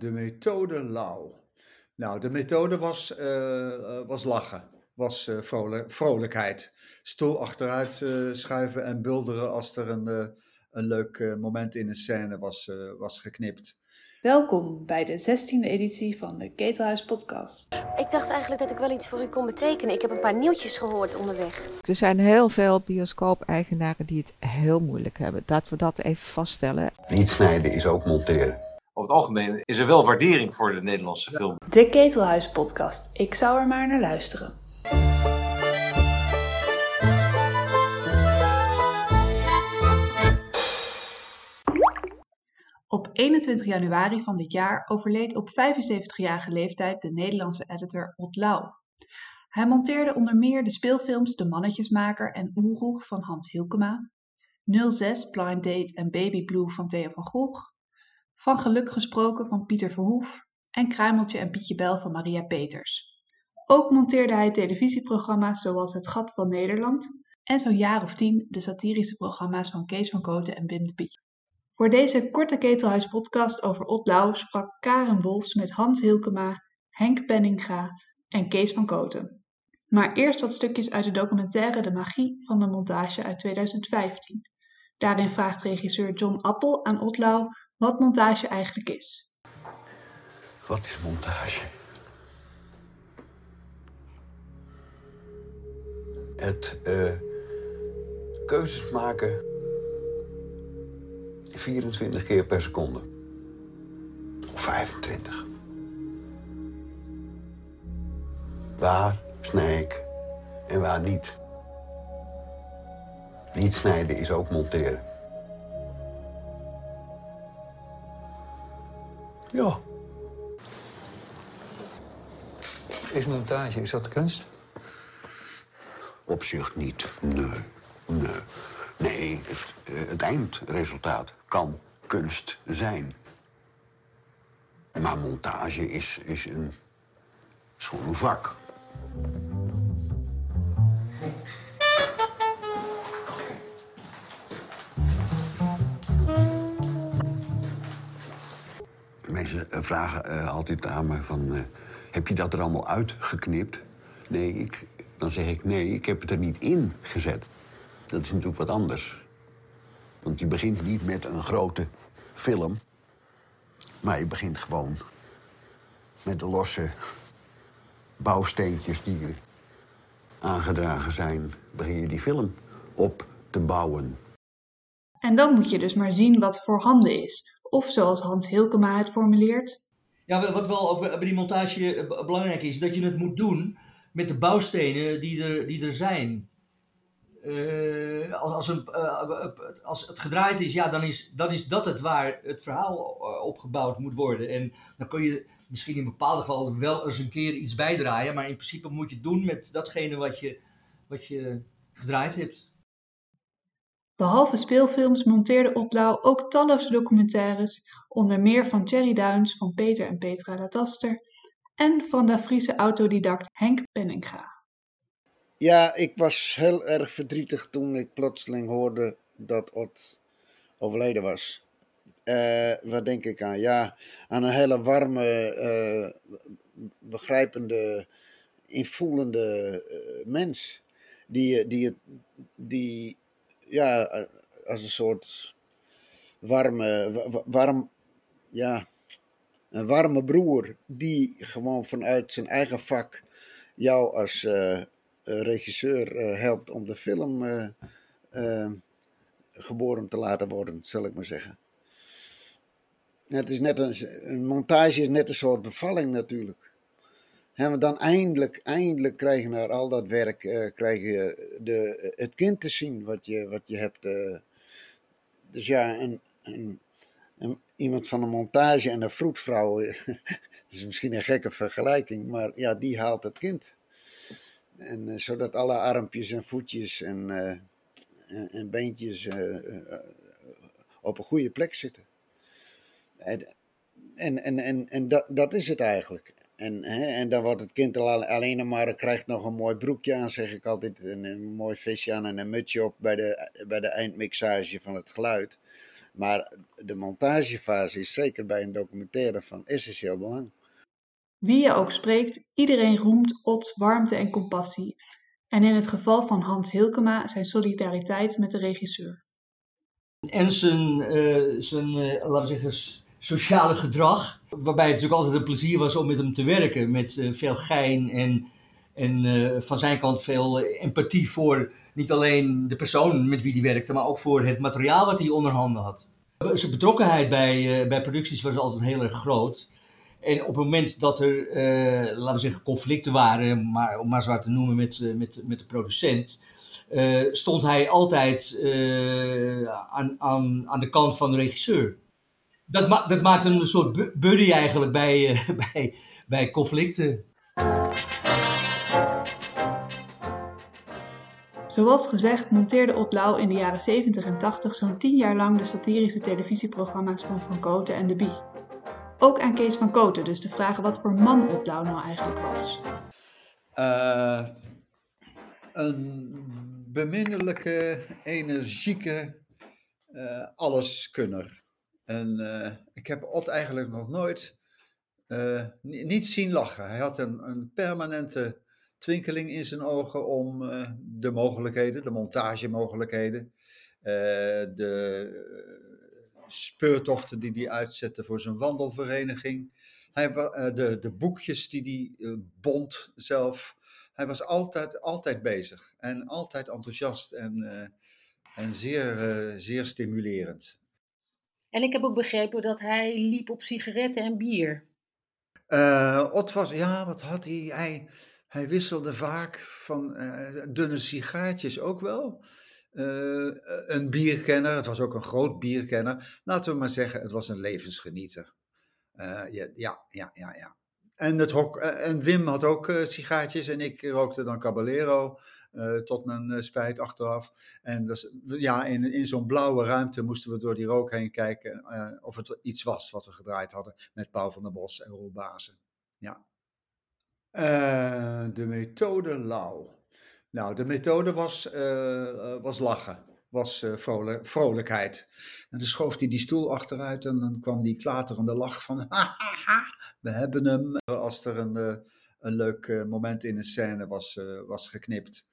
de methode Lau. Nou, de methode was, uh, was lachen, was uh, vrolijk, vrolijkheid. Stoel achteruit uh, schuiven en bulderen als er een, een leuk moment in een scène was, was geknipt. Welkom bij de 16e editie van de Ketelhuis Podcast. Ik dacht eigenlijk dat ik wel iets voor u kon betekenen. Ik heb een paar nieuwtjes gehoord onderweg. Er zijn heel veel bioscoop-eigenaren die het heel moeilijk hebben. Laten we dat even vaststellen. Niet snijden is ook monteren. Over het algemeen is er wel waardering voor de Nederlandse film. De Ketelhuis Podcast. Ik zou er maar naar luisteren. Op 21 januari van dit jaar overleed op 75-jarige leeftijd de Nederlandse editor Ot Lau. Hij monteerde onder meer de speelfilms De Mannetjesmaker en Oeroeg van Hans Hilkema, 06 Blind Date en Baby Blue van Theo van Gogh, Van Geluk gesproken van Pieter Verhoef en Kruimeltje en Pietje Bel van Maria Peters. Ook monteerde hij televisieprogramma's zoals Het Gat van Nederland en zo'n jaar of tien de satirische programma's van Kees van Koten en Wim de Pie. Voor deze korte Ketelhuis podcast over Otlau sprak Karen Wolfs met Hans Hilkema, Henk Penninga en Kees van Koten. Maar eerst wat stukjes uit de documentaire De Magie van de Montage uit 2015. Daarin vraagt regisseur John Appel aan Otlau wat montage eigenlijk is. Wat is montage? Het uh, keuzes maken 24 keer per seconde. Of 25. Waar snij ik en waar niet? Niet snijden is ook monteren. Ja. Is montage, is dat kunst? Op zich niet, nee. Nee, nee het, eh, het eindresultaat kan kunst zijn. Maar montage is, is, een, is gewoon een vak. Mensen eh, vragen uh, altijd aan me van... Uh, heb je dat er allemaal uitgeknipt? Nee, ik, dan zeg ik nee, ik heb het er niet in gezet. Dat is natuurlijk wat anders. Want je begint niet met een grote film. Maar je begint gewoon met de losse bouwsteentjes die aangedragen zijn. Begin je die film op te bouwen. En dan moet je dus maar zien wat voorhanden is. Of zoals Hans Hilkema het formuleert. Ja, wat wel ook bij die montage belangrijk is, dat je het moet doen met de bouwstenen die er, die er zijn. Uh, als, als, een, uh, als het gedraaid is, ja, dan is, dan is dat het waar het verhaal opgebouwd moet worden. En dan kun je misschien in bepaalde gevallen wel eens een keer iets bijdraaien, maar in principe moet je het doen met datgene wat je, wat je gedraaid hebt. Behalve speelfilms monteerde Otlau ook talloze documentaires, onder meer van Cherry Downs, van Peter en Petra Lataster en van de Friese autodidact Henk Penninga. Ja, ik was heel erg verdrietig toen ik plotseling hoorde dat Ot overleden was. Uh, wat denk ik aan? Ja, aan een hele warme, uh, begrijpende, invoelende uh, mens. Die, die, die, ja, als een soort warme, warm, ja, een warme broer. Die gewoon vanuit zijn eigen vak jou als eh, regisseur eh, helpt om de film eh, geboren te laten worden, zal ik maar zeggen. Het is net een montage is net een soort bevalling natuurlijk. En dan eindelijk, eindelijk krijgen naar al dat werk, uh, krijg je de, het kind te zien wat je, wat je hebt. Uh, dus ja, een, iemand van een montage en een vroedvrouw, het is misschien een gekke vergelijking, maar ja, die haalt het kind. En, zodat alle armpjes en voetjes en, en, en, beentjes op een goede plek zitten. En, en, en, en dat, dat is het eigenlijk. En, hè, en dan wordt het kind alleen maar, krijgt nog een mooi broekje aan, zeg ik altijd. Een, een mooi vestje aan en een mutsje op bij de, bij de eindmixage van het geluid. Maar de montagefase is zeker bij een documentaire van essentieel belang. Wie je ook spreekt, iedereen roemt Ots warmte en compassie. En in het geval van Hans Hilkema zijn solidariteit met de regisseur. En zijn, uh, zijn uh, laten we zeggen, sociale gedrag. Waarbij het natuurlijk altijd een plezier was om met hem te werken. Met uh, veel gein en, en van zijn kant veel empathie voor niet alleen de persoon met wie hij werkte, maar ook voor het materiaal wat hij onder handen had. Zijn betrokkenheid bij, bij producties was altijd heel erg groot. En op het moment dat er, laten we zeggen, conflicten waren, maar, om maar zo te noemen met, met, met de producent, stond hij altijd aan, aan, aan de kant van de regisseur. Dat, ma dat maakt hem een soort buddy eigenlijk bij, bij, bij conflicten. Zoals gezegd monteerde Otlau in de jaren 70 en 80 zo'n 10 jaar lang de satirische televisieprogramma's van Van Koten en de Bie. Ook aan Kees van Koten dus te vragen wat voor man Oplau nou eigenlijk was. Uh, een beminnelijke, energieke, uh, alleskunner. En uh, ik heb Ot eigenlijk nog nooit niet zien lachen. Hij had een, een permanente twinkeling in zijn ogen om de mogelijkheden, de montagemogelijkheden, de speurtochten die hij uitzette voor zijn wandelvereniging. Hij, de, de boekjes die hij bond zelf. Hij was altijd, altijd bezig en altijd enthousiast en, en zeer, zeer stimulerend. En ik heb ook begrepen dat hij liep op sigaretten en bier. Ot was, ja, wat had hij? Hij, wisselde vaak van dunne sigaartjes ook wel. Uh, een bierkenner, het was ook een groot bierkenner. Laten we maar zeggen, het was een levensgenieter. Uh, ja, ja, ja, ja. En, het uh, en Wim had ook sigaartjes en ik rookte dan Caballero tot mijn spijt achteraf. En dus, ja, in, in zo'n blauwe ruimte moesten we door die rook heen kijken of het iets was wat we gedraaid hadden met Paul van der Bos en Roel Bazen. Ja. de methode Lau. Nou, de methode was, uh, was lachen, was vrolijk, vrolijkheid. En dan schoof hij die stoel achteruit en dan kwam die klaterende lach van, ha, ha, ha, we hebben hem. Als er een, uh, een leuk moment in een scène was, was geknipt.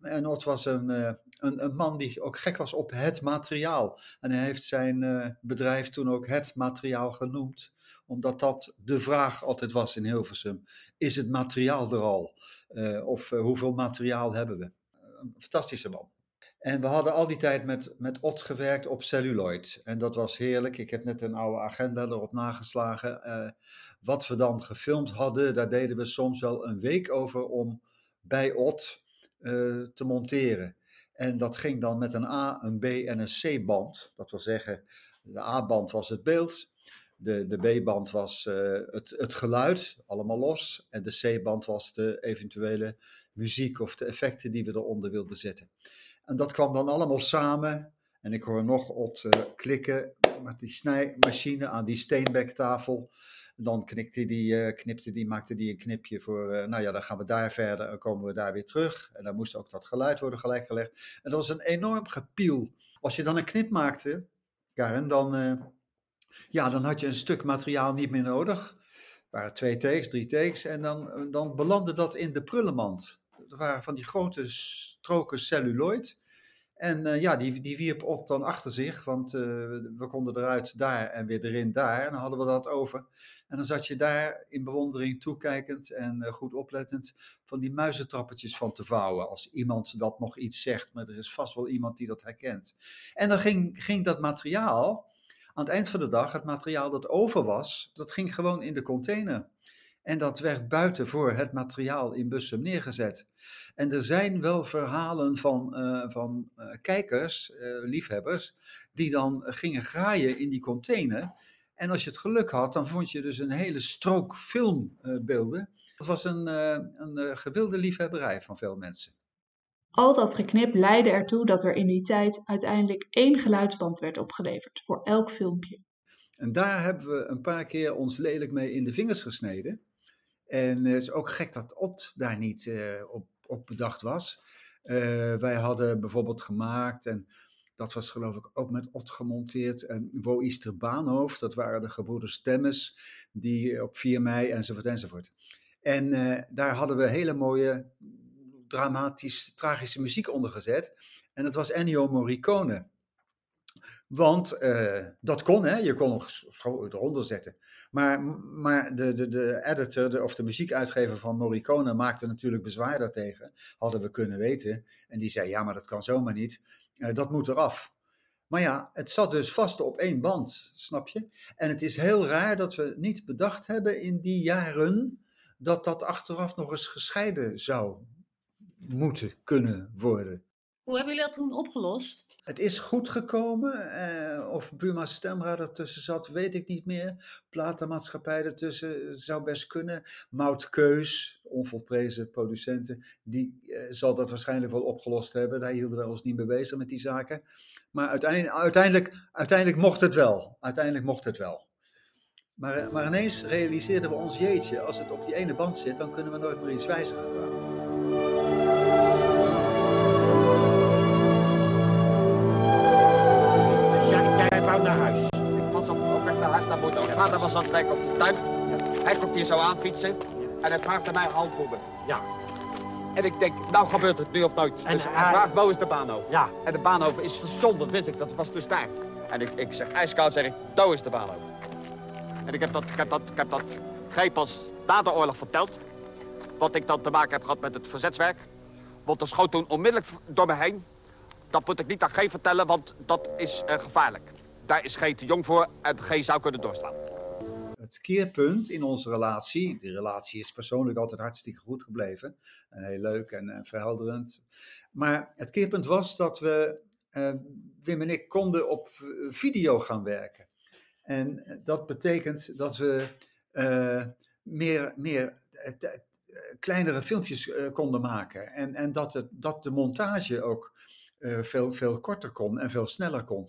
En Ot was een, een, een, man die ook gek was op het materiaal. En hij heeft zijn bedrijf toen ook het materiaal genoemd omdat dat de vraag altijd was in Hilversum. Is het materiaal er al? Of hoeveel materiaal hebben we? Een fantastische man. En we hadden al die tijd met, met Ot gewerkt op celluloid. En dat was heerlijk. Ik heb net een oude agenda erop nageslagen. Uh, wat we dan gefilmd hadden, daar deden we soms wel een week over om bij Ot te monteren. En dat ging dan met een A, een B en een C-band. Dat wil zeggen, de A-band was het beeld, de, de B-band was uh, het, het geluid, allemaal los. En de C-band was de eventuele muziek of de effecten die we eronder wilden zetten. En dat kwam dan allemaal samen. En ik hoor nog Ot uh, klikken met die snijmachine aan die steenbektafel. Dan knikte die, uh, knipte die, maakte die een knipje voor, uh, nou ja, dan gaan we daar verder en komen we daar weer terug. En dan moest ook dat geluid worden gelijkgelegd. En dat was een enorm gepiel. Als je dan een knip maakte, Karen, dan ja, dan had je een stuk materiaal niet meer nodig. Er waren twee takes, drie takes. En dan, dan belandde dat in de prullenmand. Er waren van die grote stroken celluloid. En uh, ja, die, die wierp Ot dan achter zich, want uh, we konden eruit daar en weer erin daar. En dan hadden we dat over. En dan zat je daar in bewondering toekijkend en uh, goed oplettend van die muizentrappetjes van te vouwen. Als iemand dat nog iets zegt, maar er is vast wel iemand die dat herkent. En dan ging, ging dat materiaal, aan het eind van de dag, het materiaal dat over was, dat ging gewoon in de container. En dat werd buiten voor het materiaal in Bussum neergezet. En er zijn wel verhalen van, uh, van uh, kijkers, uh, liefhebbers, die dan gingen graaien in die container. En als je het geluk had, dan vond je dus een hele strook filmbeelden. Dat was een, een gewilde liefhebberij van veel mensen. Al dat geknip leidde ertoe dat er in die tijd uiteindelijk één geluidsband werd opgeleverd voor elk filmpje. En daar hebben we een paar keer ons lelijk mee in de vingers gesneden. En het is ook gek dat Ot daar niet uh, op, op, bedacht was. Uh, wij hadden bijvoorbeeld gemaakt, en Dat was geloof ik ook met Ot gemonteerd. En Wo Baanhoofd, dat waren de gebroeders Temmes, die op 4 mei enzovoort enzovoort. En daar hadden we hele mooie, dramatisch, tragische muziek onder gezet. En dat was Ennio Morricone. Want uh, dat kon, hè? je kon nog eronder zetten. Maar, maar de, de, de editor of de muziekuitgever van Morricone maakte natuurlijk bezwaar daartegen. Hadden we kunnen weten. En die zei: Ja, maar dat kan zomaar niet. Uh, dat moet eraf. Maar ja, het zat dus vast op één band, snap je? En het is heel raar dat we niet bedacht hebben in die jaren dat dat achteraf nog eens gescheiden zou moeten kunnen worden. Hoe hebben jullie dat toen opgelost? Het is goed gekomen. Eh, of Buma Stemra ertussen zat, weet ik niet meer. Platenmaatschappij ertussen zou best kunnen. Mout Keus, onvolprezen producenten, die eh, zal dat waarschijnlijk wel opgelost hebben. Daar hielden we ons niet mee bezig met die zaken. Maar uiteindelijk, uiteindelijk, uiteindelijk mocht het wel. Uiteindelijk mocht het wel. Maar, eh, maar ineens realiseerden we ons, jeetje, als het op die ene band zit, dan kunnen we nooit meer iets wijzigen. Moeder. Mijn vader was aan het werk op de tuin. Hij komt hier zo aanfietsen en hij vraagt mij handboeken. Ja. En ik denk, nou gebeurt het nu of nooit. En dus hij vraagt, waar is de Baanhoven? Ja. En de Baanhoven is station, dat wist ik, dat was dus daar. En ik, ik zeg, ijskoud zeg ik, daar is de Baanhoven. En ik heb dat, ik heb dat, ik heb dat gij pas na de oorlog verteld. Wat ik dan te maken heb gehad met het verzetswerk. Want er schoot toen onmiddellijk door me heen. Dat moet ik niet aan G vertellen, want dat is uh, gevaarlijk daar is G te jong voor en G zou kunnen doorslaan. Het keerpunt in onze relatie, die relatie is persoonlijk altijd hartstikke goed gebleven. En heel leuk en, en verhelderend. Maar het keerpunt was dat we, uh, Wim en ik, konden op eh, video gaan werken. En dat betekent dat we meer, meer kleinere filmpjes konden maken. En, en dat, het, dat de montage ook veel, veel korter kon en veel sneller kon.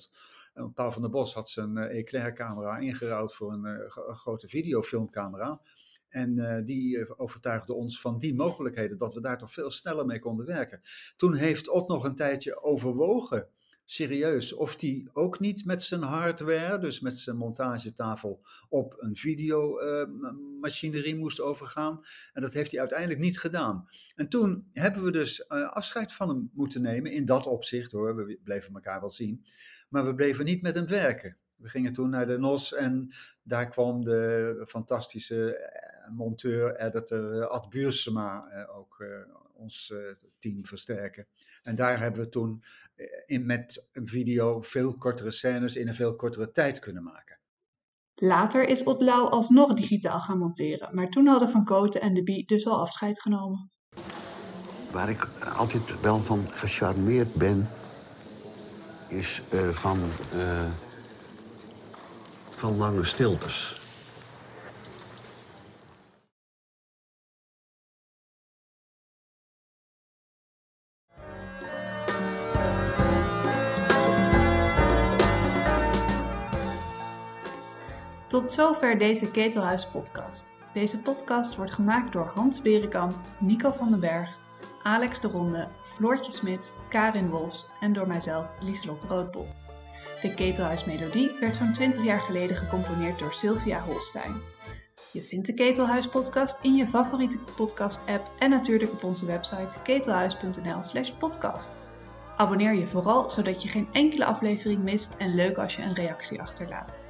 Paul van der Bos had zijn uh, Eclair-camera ingeruild voor een, uh, grote videofilmcamera. En uh, die overtuigde ons van die mogelijkheden, dat we daar toch veel sneller mee konden werken. Toen heeft Ot nog een tijdje overwogen, serieus, of die ook niet met zijn hardware, dus met zijn montagetafel, op een videomachinerie moest overgaan. En dat heeft hij uiteindelijk niet gedaan. En toen hebben we dus afscheid van hem moeten nemen, in dat opzicht hoor, we bleven elkaar wel zien. Maar we bleven niet met hem werken. We gingen toen naar de NOS en daar kwam de fantastische eh, monteur, editor eh, Ad Buursema eh, ook ons team versterken. En daar hebben we toen in, met een video veel kortere scènes in een veel kortere tijd kunnen maken. Later is Otlau alsnog digitaal gaan monteren, maar toen hadden Van Koten en de Bie dus al afscheid genomen. Waar ik altijd wel van gecharmeerd ben, is uh, van, uh, van lange stiltes. Tot zover deze Ketelhuis podcast. Deze podcast wordt gemaakt door Hans Berenkamp, Nico van den Berg, Alex de Ronde Floortje Smit, Karin Wolfs en door mijzelf Lieselotte Roodbol. De Ketelhuismelodie werd zo'n 20 jaar geleden gecomponeerd door Sylvia Holstein. Je vindt de Ketelhuis podcast in je favoriete podcast app en natuurlijk op onze website ketelhuis.nl/slash podcast. Abonneer je vooral zodat je geen enkele aflevering mist en leuk als je een reactie achterlaat.